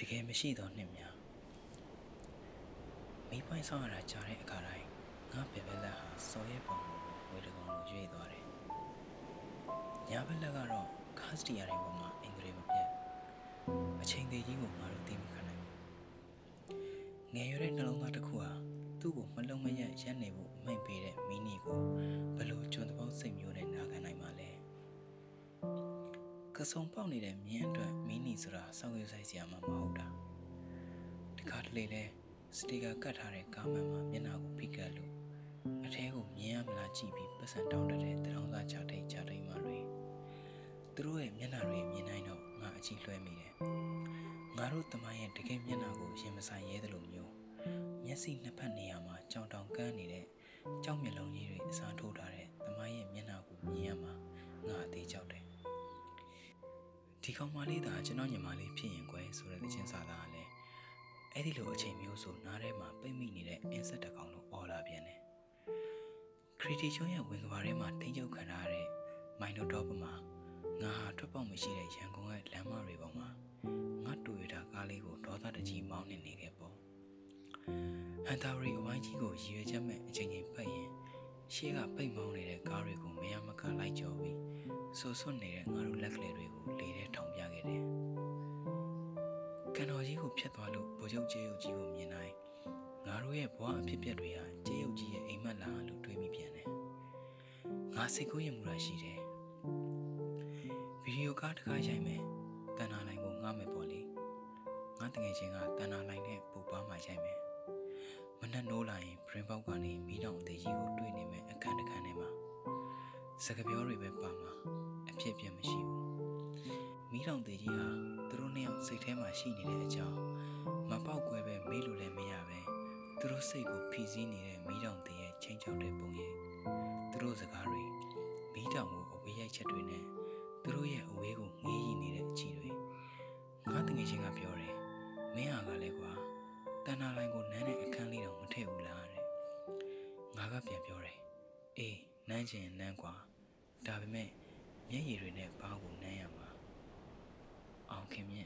တကယ်မရှိတော့နှစ်များမိပိုင်ဆောင်ရတာကြားတဲ့အခါတိုင်းငါပဲပဲလက်ဟာစော်ရဲပုံကိုဝေတကောင်လိုရွေ့သွားတယ်ညာဘက်လက်ကတော့ခါစတီယာတွေပေါ်မှာအင်္ဂလိပ်မပြတ်အချိန်သေးကြီးကိုငါတို့သိမခံနိုင်ဘူးငယ်ရွယ်တဲ့နှလုံးသားတစ်ခုဟာသူ့ကိုမလုံးမရက်ရက်နေဖို့အမိန့်ပေးတဲ့မီနီကိုဘယ်လို့ကျွန်းတပေါက်စိတ်မျိုးနဲ့နာခံနိုင်မှာလဲ ကစုံပေါက်နေတဲ့မြင်းအတွက်မီနီဆိုတာစောင့်ရဆိုင်စရာမှမဟုတ်တာဒီခါတလေလဲစတီကာကတ်ထားတဲ့ကားမန်မှာမျက်နှာကိုဖိကတ်လို့အထဲကိုမြင်ရမလားကြည့်ပြီးပတ်စံတောင်းတတဲ့တရောင်းသားချထိတ်ချထိတ်မှတွေသူတို့ရဲ့မျက်နှာတွေမြင်နိုင်တော့ငါအကြည့်လွှဲမိတယ်ငါတို့တမိုင်းရဲ့တကယ်မျက်နှာကိုရင်မဆိုင်ရဲတယ်လို့မျိုးမျက်စိနှစ်ဖက်နေရာမှာကြောင်တောင်ကန်းနေတဲ့ကြောက်မျက်လုံးကြီးတွေအစားထိုးထားတဲ့တမိုင်းရဲ့မျက်နှာကိုမြင်ရမှာငါအသေးကြောက်တယ် ဒီကောင်မလေးသာကျွန်တော်ညီမလေးဖြစ်ရင်ကွယ်ဆိုတဲ့သချင်းစာသားကလည်းအဲ့ဒီလိုအချိန်မျိုးဆိုနားထဲမှာပိတ်မိနေတဲ့အင်းဆက်တစ်ကောင်လို့អော်လာပြန်တယ်ခရီတီချွန်းရဲ့ဝင်ကဘာထဲမှာတင်းကျုပ်ခံထားတဲ့မိုင်နိုတော့ပမှာငါဟာထွက်ပေါက်မရှိတဲ့ရန်ကုန်ရဲ့လမ်းမတွေပေါ်မှာငါတူရတာကားလေးကိုဒေါသတကြီးမောင်းနေနေခဲ့ပေါ့ဟန်တာရီအဝိုင်းကြီးကိုရည်ရွယ်ချက်မဲ့အချိန်ချင်းပတ်ရင်ရှေ့ကပိတ်မောင်းနေတဲ့ကားတွေကိုမရမကလိုက်ကြော်ပြီး ဆူဆွတ်နေတဲ့ငါတို့လက်ကလေးတွေကိုလေထဲထောင်ပြခဲ့တယ်။ကန်တော်ကြီးကိုဖျက်သွားလို့ဗိုလ်ချုပ်ကျေးရုပ်ကြီးကိုမြင်တိုင်းငါတို့ရဲ့ဘဝအဖြစ်အပျက်တွေဟာကျေးရုပ်ကြီးရဲ့အိမ်မက်လာလို့တွေးမိပြန်တယ်။ငါစိတ်ကူးရင်မူတာရှိတယ်။ဗီဒီယိုကားတစ်ခါရိုက်မယ်။တန်နာလိုင်းကိုငှားမယ်ပေါ့လေ။ငါတငယ်ချင်းကတန်နာလိုင်းနဲ့ပူပါမှရိုက်မယ်။မနှက်နိုးလာရင်ဘရင်ပေါက်ကနေမီးတောင်အသေးကြီးကိုတွေ့နေမယ်အခန်းတစ်ခန်းထဲမှာ စကပြောတွေပဲပါမှာအဖြစ်ပြမရှိဘူးမိထောင်သေးကြီးဟာသူတို့နှစ်ယောက်စိတ်ထဲမှာရှိနေတဲ့အကြောင်းမပေါက်ကွဲပဲမေးလို့လည်းမရပဲသူတို့စိတ်ကိုဖိစီးနေတဲ့မိထောင်သေးရဲ့ချင်းချောက်တဲ့ပုံရိပ်သူတို့စကားတွေမိထောင်ကိုအဝေးရိုက်ချက်တွေနဲ့သူတို့ရဲ့အဝေးကိုငေးရည်နေတဲ့အချီတွေငါတငယ်ချင်းကပြောတယ်မင်းဟာကလည်းကွာတန်နာလိုင်းကိုနမ်းတဲ့အခန်းလေးတော့မထည့်ဘူးလားတဲ့ငါကပြန်ပြောတယ်အေးနမ်းချင်နမ်းကွာ ဒါပေမဲ့မျက်ရည်တွေနဲ့ဘားကိုနမ်းရမှာအောင်ခင်မြင့်